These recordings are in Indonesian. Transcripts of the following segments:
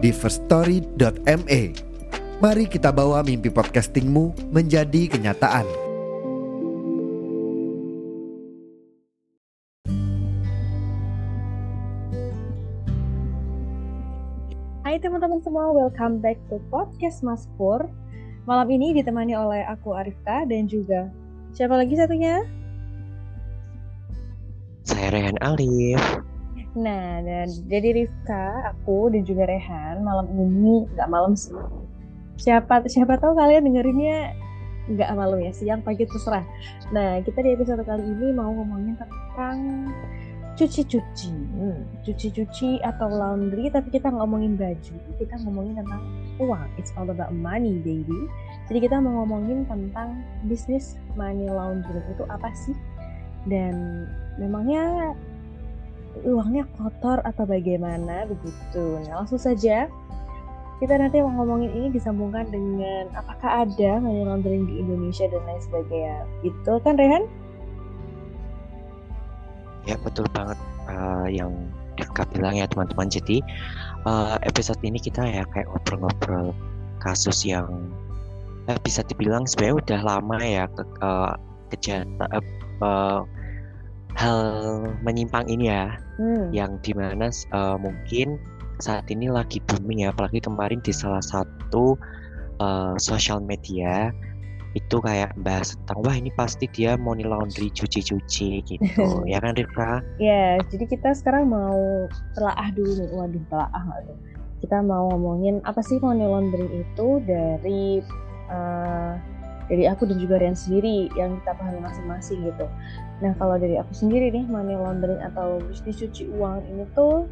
di firststory.me. Mari kita bawa mimpi podcastingmu menjadi kenyataan. Hai teman-teman semua, welcome back to podcast Mas Pur. Malam ini ditemani oleh aku Arifka dan juga siapa lagi satunya? Saya Rehan Alif. Nah, dan jadi Rifka, aku dan juga Rehan malam ini nggak malam sih. Siapa siapa tahu kalian dengerinnya nggak malam ya, siang pagi terserah. Nah, kita di episode kali ini mau ngomongin tentang cuci-cuci, hmm, cuci-cuci atau laundry, tapi kita ngomongin baju, kita ngomongin tentang uang. It's all about money, baby. Jadi kita mau ngomongin tentang bisnis money laundry itu apa sih? Dan memangnya uangnya kotor atau bagaimana begitu? Nah, langsung saja kita nanti mau ngomongin ini disambungkan dengan apakah ada money laundering di Indonesia dan lain sebagainya. Gitu kan Rehan? Ya betul banget uh, yang Rifka bilang ya teman-teman. Jadi uh, episode ini kita ya kayak ngobrol-ngobrol kasus yang uh, bisa dibilang sebenarnya udah lama ya ke, uh, kejahatan uh, uh, hal menyimpang ini ya, hmm. yang di mana uh, mungkin saat ini lagi booming ya, apalagi kemarin di salah satu uh, sosial media itu kayak bahas tentang wah ini pasti dia money laundry cuci-cuci gitu ya kan Rifka? Ya yeah, jadi kita sekarang mau telaah dulu nih waduh telaah kita mau ngomongin apa sih money laundering itu dari uh, dari aku dan juga Rian sendiri yang kita pahami masing-masing gitu. Nah kalau dari aku sendiri nih money laundering atau bisnis cuci uang ini tuh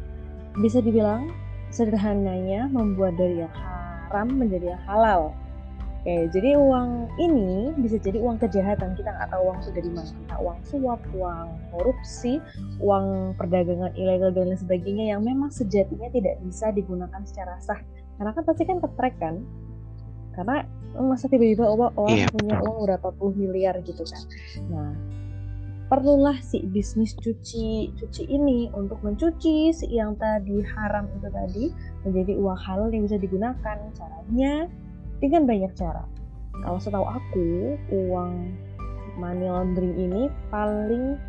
bisa dibilang sederhananya membuat dari yang haram menjadi yang halal Oke, jadi uang ini bisa jadi uang kejahatan kita nggak tahu uang itu dari uang suap, uang korupsi, uang perdagangan ilegal dan lain sebagainya yang memang sejatinya tidak bisa digunakan secara sah. Karena kan pasti kan ketrek kan, karena masa tiba-tiba orang yeah. punya uang berapa puluh miliar gitu kan. Nah, perlulah si bisnis cuci cuci ini untuk mencuci si yang tadi haram itu tadi menjadi uang halal yang bisa digunakan. Caranya dengan banyak cara. Kalau setahu aku, uang money laundering ini paling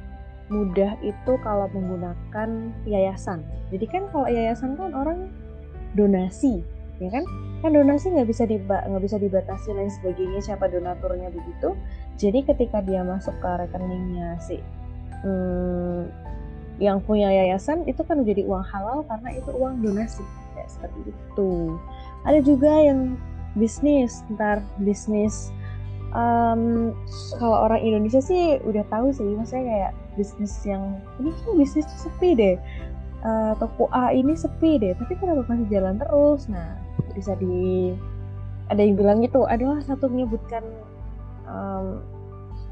mudah itu kalau menggunakan yayasan. Jadi kan kalau yayasan kan orang donasi, ya kan? Kan donasi nggak bisa diba nggak bisa dibatasi lain sebagainya siapa donaturnya begitu. Jadi ketika dia masuk ke rekeningnya si hmm, yang punya yayasan itu kan menjadi uang halal karena itu uang donasi, ya, seperti itu. Ada juga yang bisnis ntar bisnis um, kalau orang Indonesia sih udah tahu sih maksudnya kayak bisnis yang ini kan bisnis sepi deh uh, toko A ini sepi deh tapi kenapa masih jalan terus nah bisa di ada yang bilang gitu adalah satu menyebutkan um,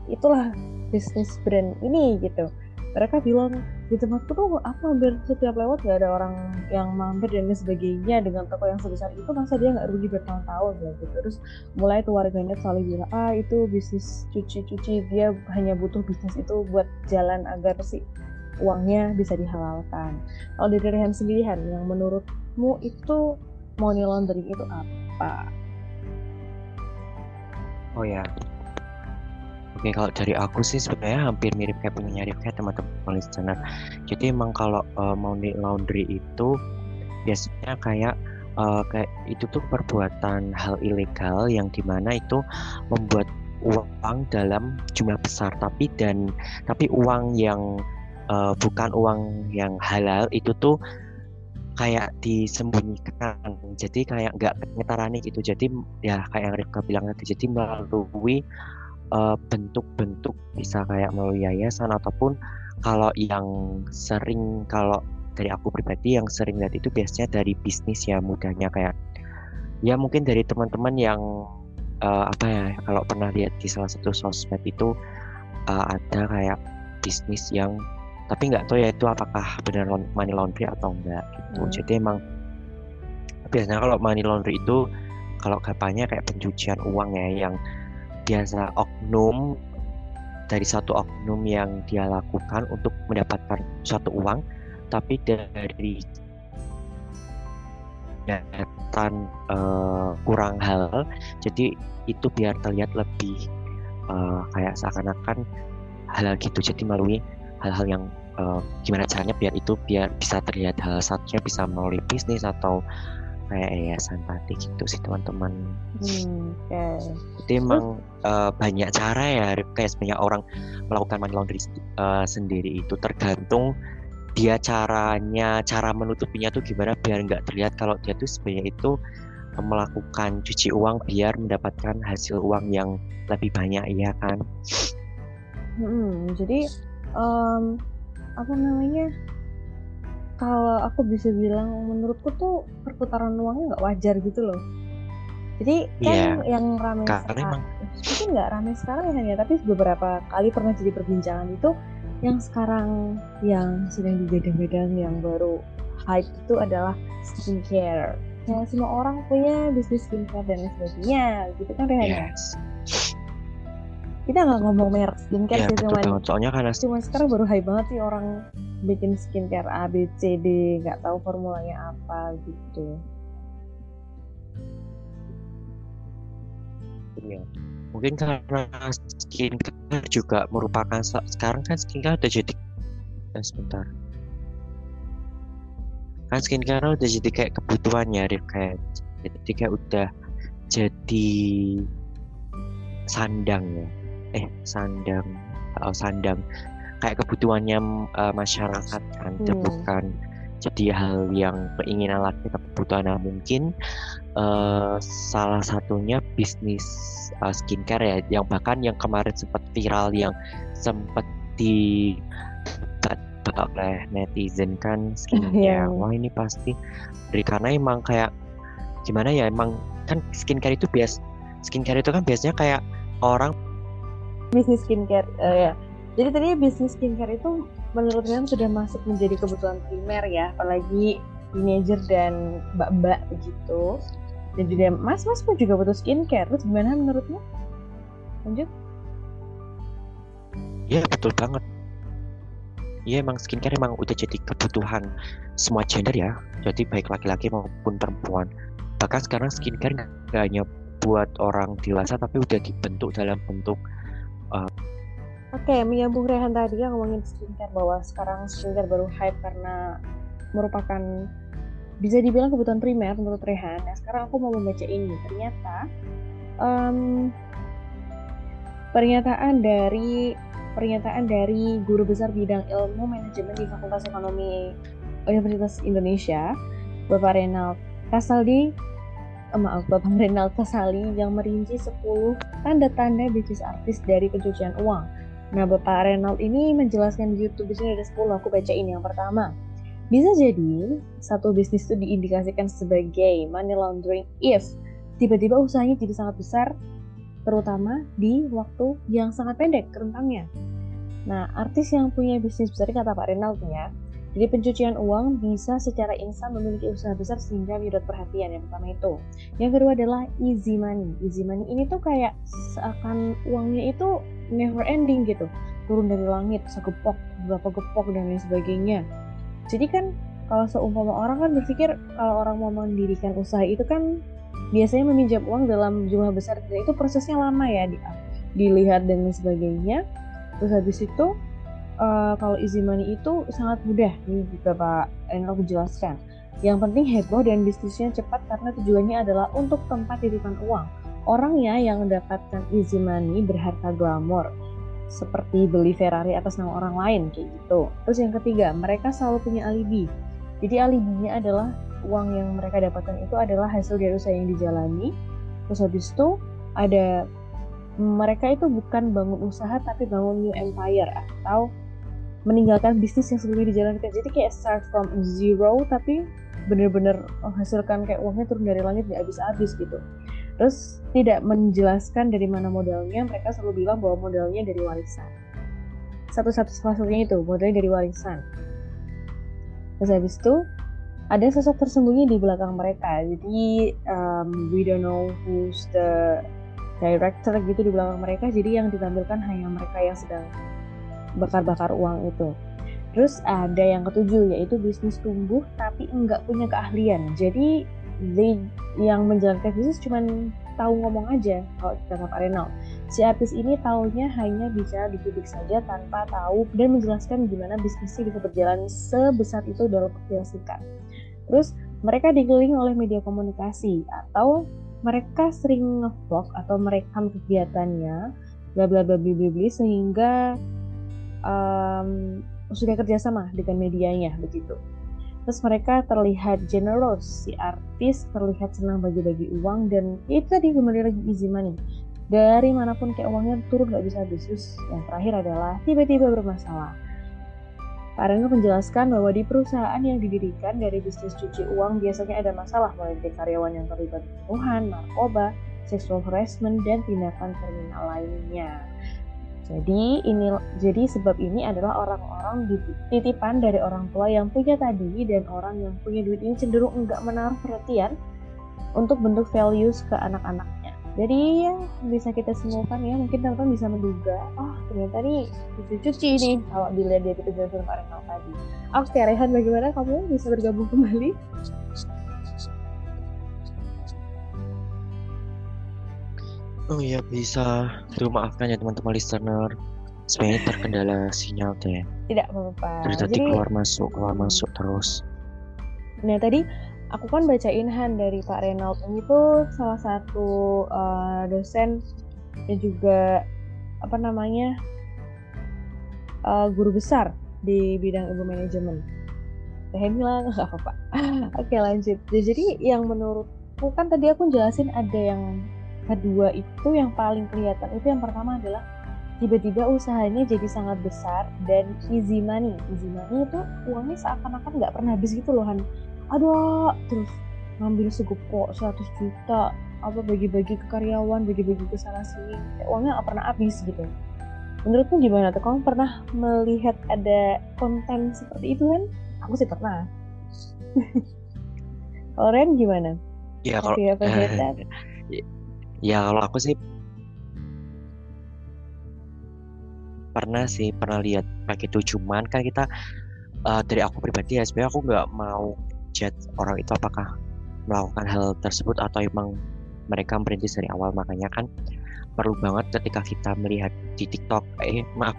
itulah bisnis brand ini gitu. Mereka bilang di tempatku tuh aku hampir setiap lewat gak ada orang yang mampir dan sebagainya dengan toko yang sebesar itu masa dia nggak rugi bertahun-tahun? Gitu. Terus mulai tuh warganet selalu bilang ah itu bisnis cuci-cuci dia hanya butuh bisnis itu buat jalan agar si uangnya bisa dihalalkan. Kalau dari Rehan sendiri Han yang menurutmu itu money laundering itu apa? Oh ya, Oke, kalau dari aku sih sebenarnya hampir mirip kayak punya kayak teman-teman listener. Jadi emang kalau uh, mau di laundry itu biasanya kayak uh, kayak itu tuh perbuatan hal ilegal yang di mana itu membuat uang dalam jumlah besar tapi dan tapi uang yang uh, bukan uang yang halal itu tuh kayak disembunyikan. Jadi kayak nggak ngetarani gitu. Jadi ya kayak yang Rifka bilang tadi jadi melalui uh, bentuk-bentuk bisa kayak melalui yayasan ataupun kalau yang sering kalau dari aku pribadi yang sering lihat itu biasanya dari bisnis ya mudahnya kayak ya mungkin dari teman-teman yang uh, apa ya kalau pernah lihat di salah satu sosmed itu uh, ada kayak bisnis yang tapi nggak tahu ya itu apakah benar money laundry atau enggak gitu hmm. jadi emang biasanya kalau money laundry itu kalau gampangnya kayak pencucian uang ya yang biasa oknum dari satu oknum yang dia lakukan untuk mendapatkan suatu uang tapi dari kelihatan uh, kurang hal jadi itu biar terlihat lebih uh, kayak seakan-akan hal gitu jadi melalui hal-hal yang uh, gimana caranya biar itu biar bisa terlihat hal satunya bisa melalui bisnis atau kayak yayasan tadi gitu sih teman-teman. Hmm, okay. Jadi emang uh, banyak cara ya, kayak sebenarnya orang melakukan money laundering uh, sendiri itu tergantung dia caranya, cara menutupinya tuh gimana biar nggak terlihat kalau dia tuh sebenarnya itu melakukan cuci uang biar mendapatkan hasil uang yang lebih banyak ya kan. Hmm, jadi um, apa namanya? Kalau aku bisa bilang menurutku tuh perputaran uangnya nggak wajar gitu loh. Jadi kan yeah. yang ramai sekarang mungkin nggak ramai sekarang ya hanya. Tapi beberapa kali pernah jadi perbincangan itu yang sekarang yang sedang digadang-gadang yang baru hype itu adalah skincare. Ya semua orang punya bisnis skincare dan lain sebagainya gitu kan Rehan yes. Kita nggak ngomong merek skincare ya, sih cuman soalnya karena cuma sekarang baru hype banget sih orang bikin skincare A B C D nggak tahu formulanya apa gitu. Iya. Mungkin karena skincare juga merupakan sekarang kan skincare udah jadi eh, sebentar. Kan skincare udah jadi kayak kebutuhan ya kayak jadi kayak udah jadi sandang ya eh sandang. Oh, sandang. Kayak kebutuhannya uh, masyarakat kan hmm. bukan jadi hal yang keinginan lagi kebutuhan mungkin. Uh, salah satunya bisnis uh, skincare ya. Yang bahkan yang kemarin sempat viral yang sempat di oleh netizen kan skincare. Yeah. wah ini pasti. Dari karena emang kayak gimana ya emang kan skincare itu bias skincare itu kan biasanya kayak orang bisnis skincare uh, ya jadi tadi bisnis skincare itu menurut kalian sudah masuk menjadi kebutuhan primer ya, apalagi teenager dan mbak-mbak begitu. Dan juga mas-mas pun juga butuh skincare. Terus gimana menurutmu? Lanjut. Iya betul banget. Iya emang skincare emang udah jadi kebutuhan semua gender ya. Jadi baik laki-laki maupun perempuan. Bahkan sekarang skincare nggak hanya buat orang dewasa tapi udah dibentuk dalam bentuk uh, Oke, menyambung Rehan tadi yang ngomongin skincare bahwa sekarang skincare baru hype karena merupakan bisa dibilang kebutuhan primer menurut Rehan. Nah, sekarang aku mau membaca ini. Ternyata um, pernyataan dari pernyataan dari guru besar bidang ilmu manajemen di Fakultas Ekonomi Universitas Indonesia, Bapak Renald Kasaldi maaf Bapak Renald Kasali yang merinci 10 tanda-tanda bisnis artis dari pencucian uang Nah, Bapak Renald ini menjelaskan di YouTube di sini ada 10, aku baca ini yang pertama. Bisa jadi satu bisnis itu diindikasikan sebagai money laundering if tiba-tiba usahanya jadi sangat besar terutama di waktu yang sangat pendek rentangnya. Nah, artis yang punya bisnis besar kata Pak Renald ya, jadi pencucian uang bisa secara instan memiliki usaha besar sehingga menyedot perhatian yang pertama itu. Yang kedua adalah easy money. Easy money ini tuh kayak seakan uangnya itu never ending gitu. Turun dari langit, segepok, berapa gepok dan lain sebagainya. Jadi kan kalau seumpama orang kan berpikir kalau orang mau mendirikan usaha itu kan biasanya meminjam uang dalam jumlah besar dan itu prosesnya lama ya di, dilihat dan sebagainya. Terus habis itu uh, kalau easy money itu sangat mudah ini juga Pak Enel aku jelaskan yang penting heboh dan bisnisnya cepat karena tujuannya adalah untuk tempat titipan uang orangnya yang mendapatkan easy money berharta glamor seperti beli Ferrari atas nama orang lain kayak gitu. Terus yang ketiga, mereka selalu punya alibi. Jadi alibinya adalah uang yang mereka dapatkan itu adalah hasil dari usaha yang dijalani. Terus habis itu ada mereka itu bukan bangun usaha tapi bangun new empire atau meninggalkan bisnis yang sebelumnya dijalankan jadi kayak start from zero tapi bener-bener menghasilkan kayak uangnya turun dari langit nggak habis-habis gitu. Terus tidak menjelaskan dari mana modalnya mereka selalu bilang bahwa modalnya dari warisan. Satu-satu satunya itu modalnya dari warisan. Terus habis itu ada sosok tersembunyi di belakang mereka. Jadi um, we don't know who's the director gitu di belakang mereka. Jadi yang ditampilkan hanya mereka yang sedang bakar-bakar uang itu. Terus ada yang ketujuh yaitu bisnis tumbuh tapi enggak punya keahlian. Jadi they yang menjalankan bisnis cuman tahu ngomong aja kalau kita Pak Renal si artis ini taunya hanya bicara di publik saja tanpa tahu dan menjelaskan gimana bisnisnya bisa berjalan sebesar itu dalam waktu yang singkat. Terus mereka dikelilingi oleh media komunikasi atau mereka sering ngevlog atau merekam kegiatannya bla bla bla bla bla sehingga um, sudah kerjasama dengan medianya begitu. Terus mereka terlihat generous, si artis terlihat senang bagi-bagi uang dan itu tadi kembali lagi easy money. Dari mana pun kayak uangnya turun nggak bisa habis. Yang terakhir adalah tiba-tiba bermasalah Pak Reno menjelaskan bahwa di perusahaan yang didirikan dari bisnis cuci uang biasanya ada masalah mulai dari karyawan yang terlibat pembunuhan, narkoba, sexual harassment, dan tindakan kriminal lainnya. Jadi ini jadi sebab ini adalah orang-orang titipan dari orang tua yang punya tadi dan orang yang punya duit ini cenderung enggak menaruh perhatian untuk bentuk values ke anak-anaknya. Jadi ya bisa kita simpulkan ya mungkin teman-teman bisa menduga oh ternyata nih cuci-cuci nih kalau dilihat dia itu Pak Renal tadi. Oke Rehan bagaimana kamu bisa bergabung kembali? Oh iya bisa. Tuh maafkan ya teman-teman listener. Sebenarnya terkendala sinyal deh. Tidak apa-apa. Jadi tadi keluar masuk keluar masuk terus. Nah tadi aku kan bacain Han dari Pak Reynald ini tuh salah satu uh, dosen dan juga apa namanya uh, guru besar di bidang ilmu manajemen. Teh bilang nggak apa-apa. Oke lanjut. Jadi yang menurutku kan tadi aku jelasin ada yang kedua itu yang paling kelihatan itu yang pertama adalah tiba-tiba usahanya jadi sangat besar dan easy money. Easy money itu uangnya seakan-akan nggak pernah habis gitu loh Han. Ada terus ngambil segepok 100 juta apa bagi-bagi ke karyawan bagi-bagi ke sana sini. Uangnya nggak pernah habis gitu. Menurutmu gimana tuh? Kamu pernah melihat ada konten seperti itu kan aku sih pernah. Kalau Ren gimana? Ya kalau ya kalau aku sih pernah sih pernah lihat kayak gitu. Cuman kan kita uh, dari aku pribadi ya sebenarnya aku nggak mau chat orang itu apakah melakukan hal tersebut atau emang mereka merintis dari awal. Makanya kan perlu banget ketika kita melihat di TikTok eh maaf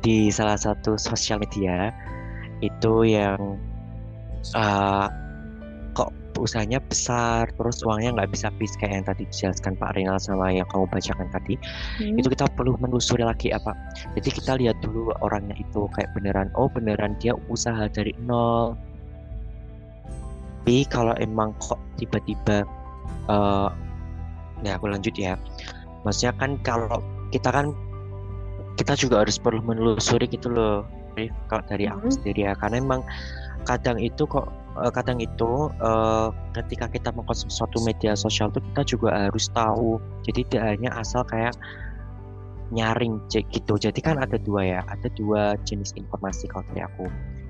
di salah satu sosial media itu yang uh, usahanya besar terus uangnya nggak bisa habis kayak yang tadi dijelaskan Pak Rinal sama yang kamu bacakan tadi. Hmm. itu kita perlu menelusuri lagi apa jadi kita lihat dulu orangnya itu kayak beneran oh beneran dia usaha dari nol. Tapi kalau emang kok tiba-tiba uh, ya aku lanjut ya. Maksudnya kan kalau kita kan kita juga harus perlu menelusuri gitu loh kalau dari aku hmm. sendiri ya. Karena emang kadang itu kok uh, kadang itu uh, ketika kita mengkonsumsi suatu media sosial tuh kita juga harus tahu. Jadi tidak hanya asal kayak nyaring cek gitu. Jadi kan ada dua ya ada dua jenis informasi kalau dari aku.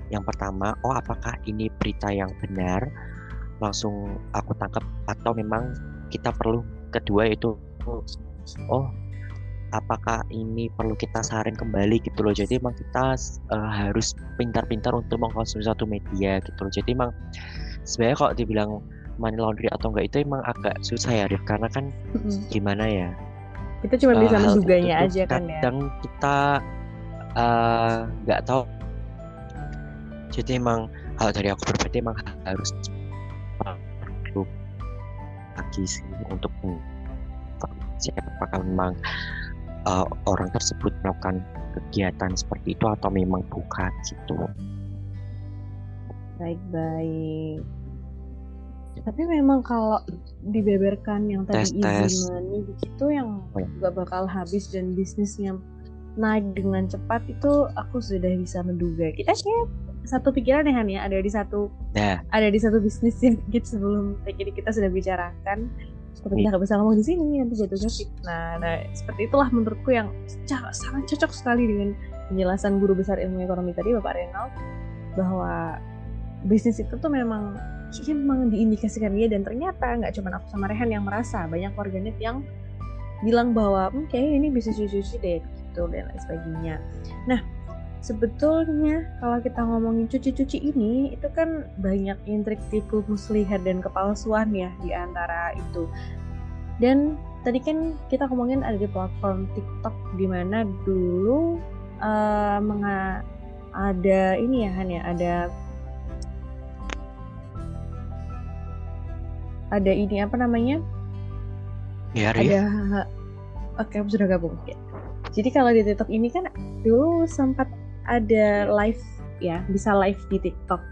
Yang pertama oh apakah ini berita yang benar? Langsung aku tangkap atau memang kita perlu? Kedua itu oh apakah ini perlu kita saring kembali gitu loh. Jadi emang kita uh, harus pintar-pintar untuk mengkonsumsi satu media gitu loh. Jadi emang sebenarnya kalau dibilang money laundry atau enggak itu emang agak susah ya Rif. Karena kan gimana ya? Kita cuma uh, bisa menduganya aja kan ya. kadang kita eh, nggak uh, tahu. Jadi emang kalau dari aku pribadi emang harus lagi sih untuk apakah memang uh, orang tersebut melakukan kegiatan seperti itu atau memang bukan gitu. Baik-baik. Tapi memang kalau dibeberkan yang tadi tes, gitu yang oh, ya. bakal habis dan bisnisnya naik dengan cepat itu aku sudah bisa menduga kita kayak satu pikiran ya Han ya ada di satu Nah, ada di satu bisnis yang kita sebelum kita sudah bicarakan seperti nggak bisa ngomong di sini nanti jatuhnya fitnah nah seperti itulah menurutku yang sangat cocok sekali dengan penjelasan guru besar ilmu ekonomi tadi Bapak Renal bahwa bisnis itu tuh memang kayaknya memang diindikasikan dia dan ternyata nggak cuma aku sama Rehan yang merasa banyak warganet yang bilang bahwa hmm, kayaknya ini bisnis cuci-cuci deh gitu dan lain sebagainya. Nah sebetulnya kalau kita ngomongin cuci-cuci ini itu kan banyak intrik tipu muslihat dan kepalsuan ya di antara itu. Dan tadi kan kita ngomongin ada di platform TikTok di mana dulu uh, menga ada ini ya Han ya ada ada ini apa namanya? Ya Ri. ada oke aku sudah gabung. Jadi kalau di TikTok ini kan dulu sempat ada live ya bisa live di TikTok.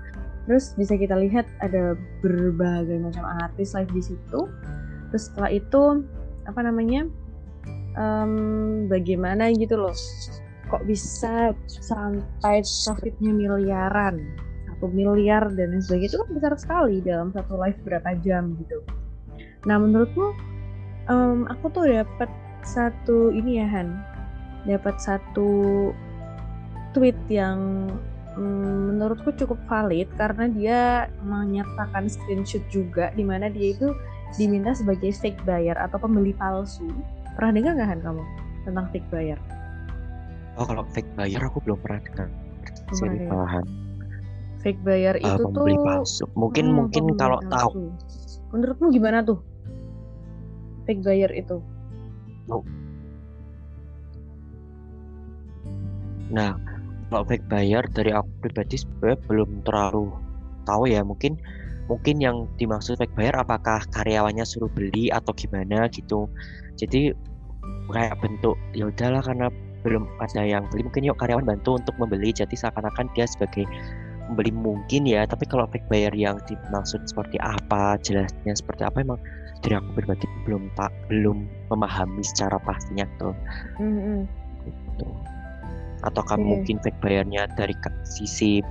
Terus bisa kita lihat ada berbagai macam artis live di situ. Terus setelah itu apa namanya um, bagaimana gitu loh kok bisa sampai profitnya miliaran satu miliar dan lain sebagainya. Itu kan besar sekali dalam satu live berapa jam gitu. Nah menurutmu um, aku tuh dapat satu ini ya Han. Dapat satu tweet yang um, menurutku cukup valid karena dia menyertakan screenshot juga di mana dia itu diminta sebagai fake buyer atau pembeli palsu. Pernah dengar nggak Han kamu tentang fake buyer? Oh kalau fake buyer aku belum pernah dengar. Seri ya? malahan. Fake buyer Uh, itu pembeli tuh palsu. Mungkin Hmm, mungkin kalau palsu. tahu Menurutmu gimana tuh? Fake buyer itu? Nah, kalau buyer dari aku pribadi sebenarnya belum terlalu tahu ya. Mungkin mungkin yang dimaksud fake buyer apakah karyawannya suruh beli atau gimana gitu. Jadi kayak bentuk ya udahlah karena belum ada yang beli mungkin yuk karyawan bantu untuk membeli jadi seakan-akan dia sebagai pembeli mungkin ya tapi kalau fake buyer yang dimaksud seperti apa jelasnya seperti apa emang dari aku pribadi belum tak belum memahami secara pastinya tuh Hmm, gitu. Ataukah Oke. mungkin fake bayarnya dari sisi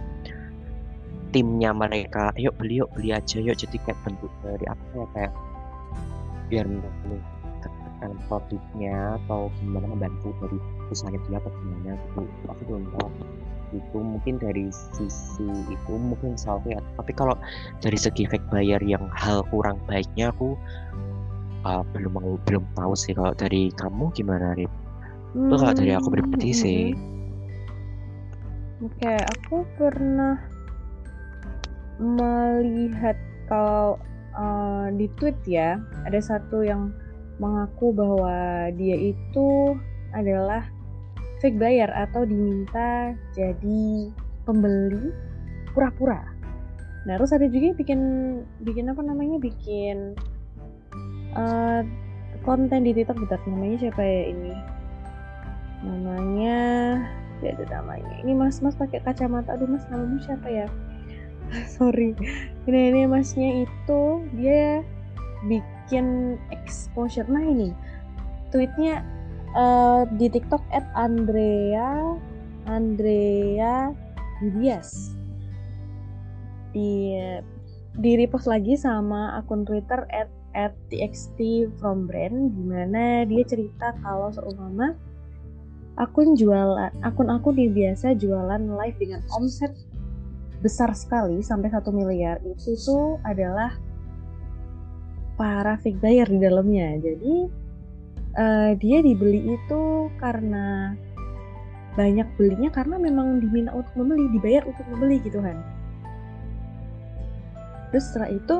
timnya mereka, yuk beli yuk beli aja yuk jadi kayak bentuk dari apa ya kayak biar meningkatkan produknya atau gimana membantu dari usahanya dia atau gimana gitu aku belum tahu itu mungkin dari sisi itu mungkin salah ya tapi kalau dari segi fake bayar yang hal kurang baiknya aku uh, belum mau belum tahu sih kalau dari kamu gimana Rip? Itu kalau dari aku pribadi Hmm, sih. Oke, aku pernah melihat kalau uh, di tweet ya ada satu yang mengaku bahwa dia itu adalah fake buyer atau diminta jadi pembeli pura-pura. Nah, terus ada juga yang bikin bikin apa namanya bikin uh, konten di TikTok bentar namanya siapa ya ini? Namanya tidak ada namanya. Ini mas mas pakai kacamata. Aduh mas namanya siapa ya? Sorry. Ini ini masnya itu dia bikin exposure. Nah ini tweetnya eh, di TikTok at Andrea Andrea Dias di di repost lagi sama akun Twitter at at txt from brand di mana dia cerita kalau seumpama akun jualan akun aku dia biasa jualan live dengan omset besar sekali sampai satu miliar. Itu tuh adalah para fake buyer di dalamnya. Jadi eh, dia dibeli itu karena banyak belinya karena memang diminta untuk membeli dibayar untuk membeli gitu kan. Terus setelah itu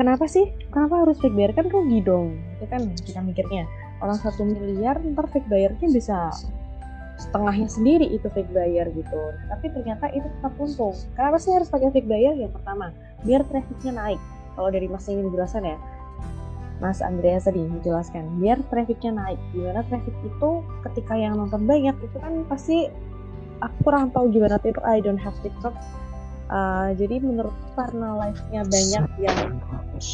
kenapa sih? Kenapa harus fake buyer? Kan rugi dong. Itu kan kita mikirnya orang satu miliar ntar fake bayarnya bisa setengahnya sendiri itu fake buyer gitu. Nah, tapi ternyata itu tetap untung. Kenapa sih harus pakai fake buyer? Yang pertama biar trafficnya naik. Kalau dari mas ini menjelaskan ya. Mas Andreas tadi menjelaskan biar trafficnya naik. Gimana traffic itu ketika yang nonton banyak itu kan pasti aku kurang tahu gimana TikTok I don't have TikTok. Uh, jadi menurut karena live-nya banyak yang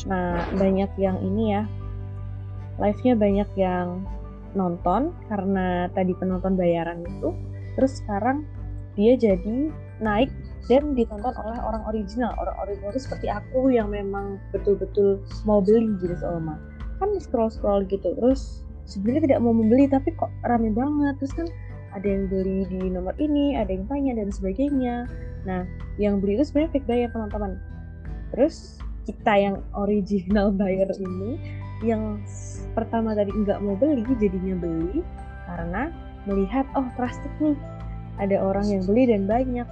Nah, banyak yang ini ya. Live-nya banyak yang nonton karena tadi penonton bayaran itu. Terus sekarang dia jadi naik dan ditonton oleh orang original. Orang original itu seperti aku yang memang betul-betul mau beli gitu sama kan scroll scroll gitu. Terus sebenarnya tidak mau membeli tapi kok rame banget. Terus kan ada yang beli di nomor ini ada yang tanya dan sebagainya. Nah yang beli itu sebenarnya fake buyer teman-teman. Terus kita yang original buyer ini yang pertama tadi nggak mau beli jadinya beli karena melihat oh trusted nih ada orang yang beli dan banyak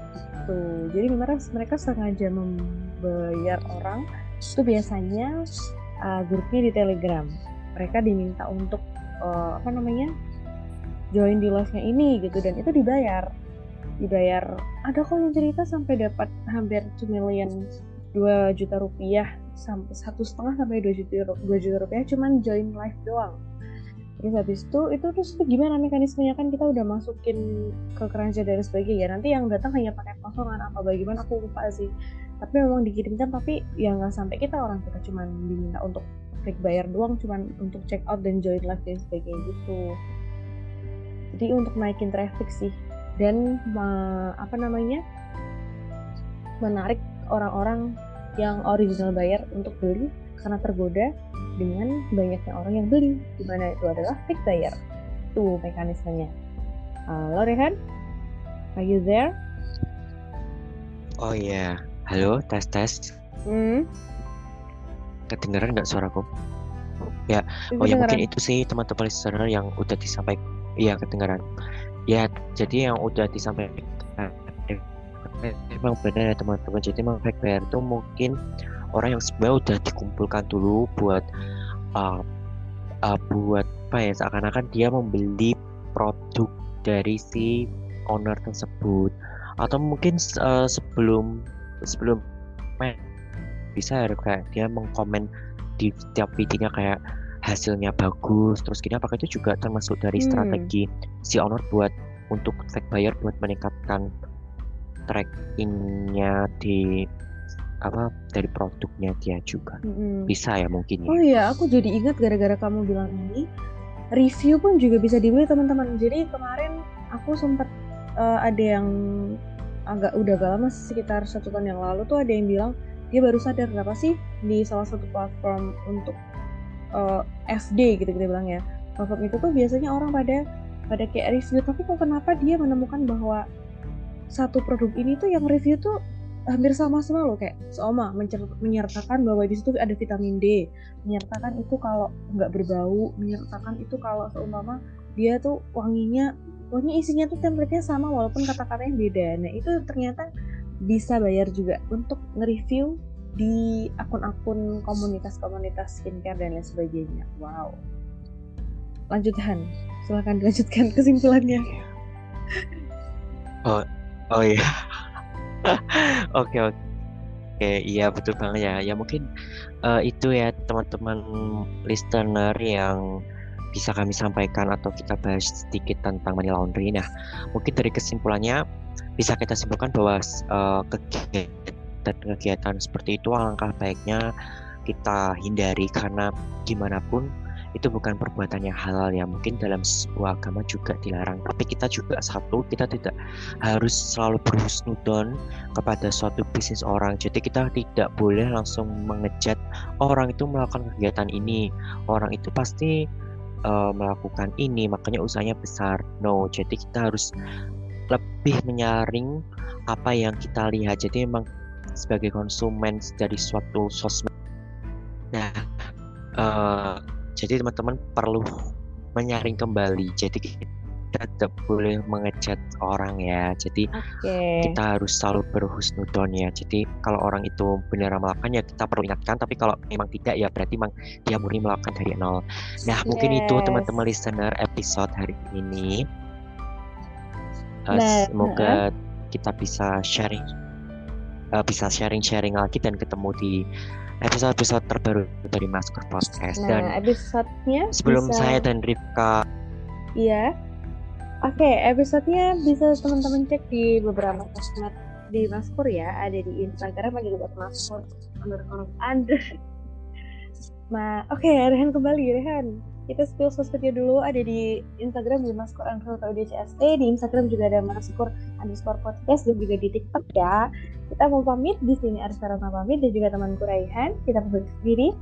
gitu. Jadi memang mereka sengaja membayar orang. Itu biasanya uh, grupnya di telegram. Mereka diminta untuk uh, apa namanya join di live-nya ini gitu. Dan itu dibayar. Dibayar ada yang cerita sampai dapat hampir 2 million 2 juta rupiah satu setengah sampai 2 juta 2 juta rupiah cuman join live doang. Terus habis itu itu terus itu gimana mekanismenya? Kan kita udah masukin ke keranjang dan sebagainya nanti yang datang hanya pakai kosongan apa bagaimana aku lupa sih. Tapi memang dikirimkan tapi ya nggak sampai kita orang kita cuma diminta untuk klik bayar doang cuma untuk check out dan join live dan sebagainya gitu. Jadi untuk naikin traffic sih. Dan apa namanya? Menarik orang-orang yang original bayar untuk beli karena tergoda dengan banyaknya orang yang beli di mana itu adalah fake bayar itu mekanismenya. Halo Rehan? Are you there? Oh iya. Yeah. halo tes tes hmm? kedengaran nggak suaraku? Ya oh ya mungkin itu sih teman-teman listener yang udah disampaikan. Iya kedengaran ya jadi yang udah disampaikan emang benar ya teman-teman jadi emang fake bayar itu mungkin orang yang sebenarnya udah dikumpulkan dulu buat uh, uh, buat apa ya seakan-akan dia membeli produk dari si owner tersebut atau mungkin uh, sebelum sebelum bisa ya kayak dia mengkomen di setiap videonya kayak hasilnya bagus terus gini apakah itu juga termasuk dari hmm. strategi si owner buat untuk tag buyer buat meningkatkan trackingnya di apa dari produknya dia juga hmm. bisa ya mungkin ya. Oh iya, aku jadi ingat gara-gara kamu bilang ini review pun juga bisa dibeli teman-teman. Jadi kemarin aku sempat uh, ada yang agak udah gak lama sekitar satu tahun yang lalu tuh ada yang bilang dia baru sadar kenapa sih di salah satu platform untuk uh, eh, FD gitu kita bilang ya platform itu tuh biasanya orang pada pada kayak review tapi kok kenapa dia menemukan bahwa satu produk ini tuh yang review tuh hampir sama semua loh kayak seoma menyertakan bahwa di situ ada vitamin D menyertakan itu kalau nggak berbau menyertakan itu kalau seumpama dia tuh wanginya pokoknya isinya tuh template-nya sama walaupun kata-katanya beda. Nah itu ternyata bisa bayar juga untuk nge-review di akun-akun komunitas-komunitas skincare dan lain sebagainya. Wow. Lanjutkan. Silahkan dilanjutkan kesimpulannya. Oh oh iya Oke oke. Oke, iya betul banget ya. Ya mungkin uh, itu ya teman-teman listener yang bisa kami sampaikan atau kita bahas sedikit tentang money laundry. Nah, mungkin dari kesimpulannya bisa kita simpulkan bahwa uh, kegiatan-kegiatan seperti itu alangkah baiknya kita hindari karena gimana pun itu bukan perbuatan yang halal ya. Mungkin dalam sebuah agama juga dilarang. Tapi kita juga satu kita tidak harus selalu berhusnudon kepada suatu bisnis orang. Jadi kita tidak boleh langsung mengejat orang itu melakukan kegiatan ini orang itu pasti uh, melakukan ini makanya usahanya besar. No jadi kita harus lebih menyaring apa yang kita lihat. Jadi memang sebagai konsumen dari suatu sosmed. Nah uh, jadi teman-teman perlu menyaring kembali. Jadi kita tidak boleh mengecat orang ya. Jadi okay. kita harus selalu berhusnudon ya. Jadi kalau orang itu benar melakukan ya kita perlu ingatkan. Tapi kalau memang tidak ya berarti memang dia murni melakukan dari nol. Nah yes. mungkin itu teman-teman listener episode hari ini. Uh, nah, semoga kita bisa sharing uh, bisa sharing-sharing lagi dan ketemu di episode-episode terbaru dari Masker Podcast nah, dan episode-nya sebelum bisa... saya dan Rifka iya. Oke okay, episode-nya bisa teman-teman cek di beberapa sosmed di Maskur ya. Ada di Instagram ada juga Maskur. Underscore under Ma, oke okay, Rehan kembali Rehan kita spill sosmednya dulu ada di Instagram di underscore UDCST di Instagram juga ada Maskur underscore podcast dan juga di TikTok ya. Kita mau pamit di sini Arsarana pamit dan juga temanku Raihan. Kita pamit sendiri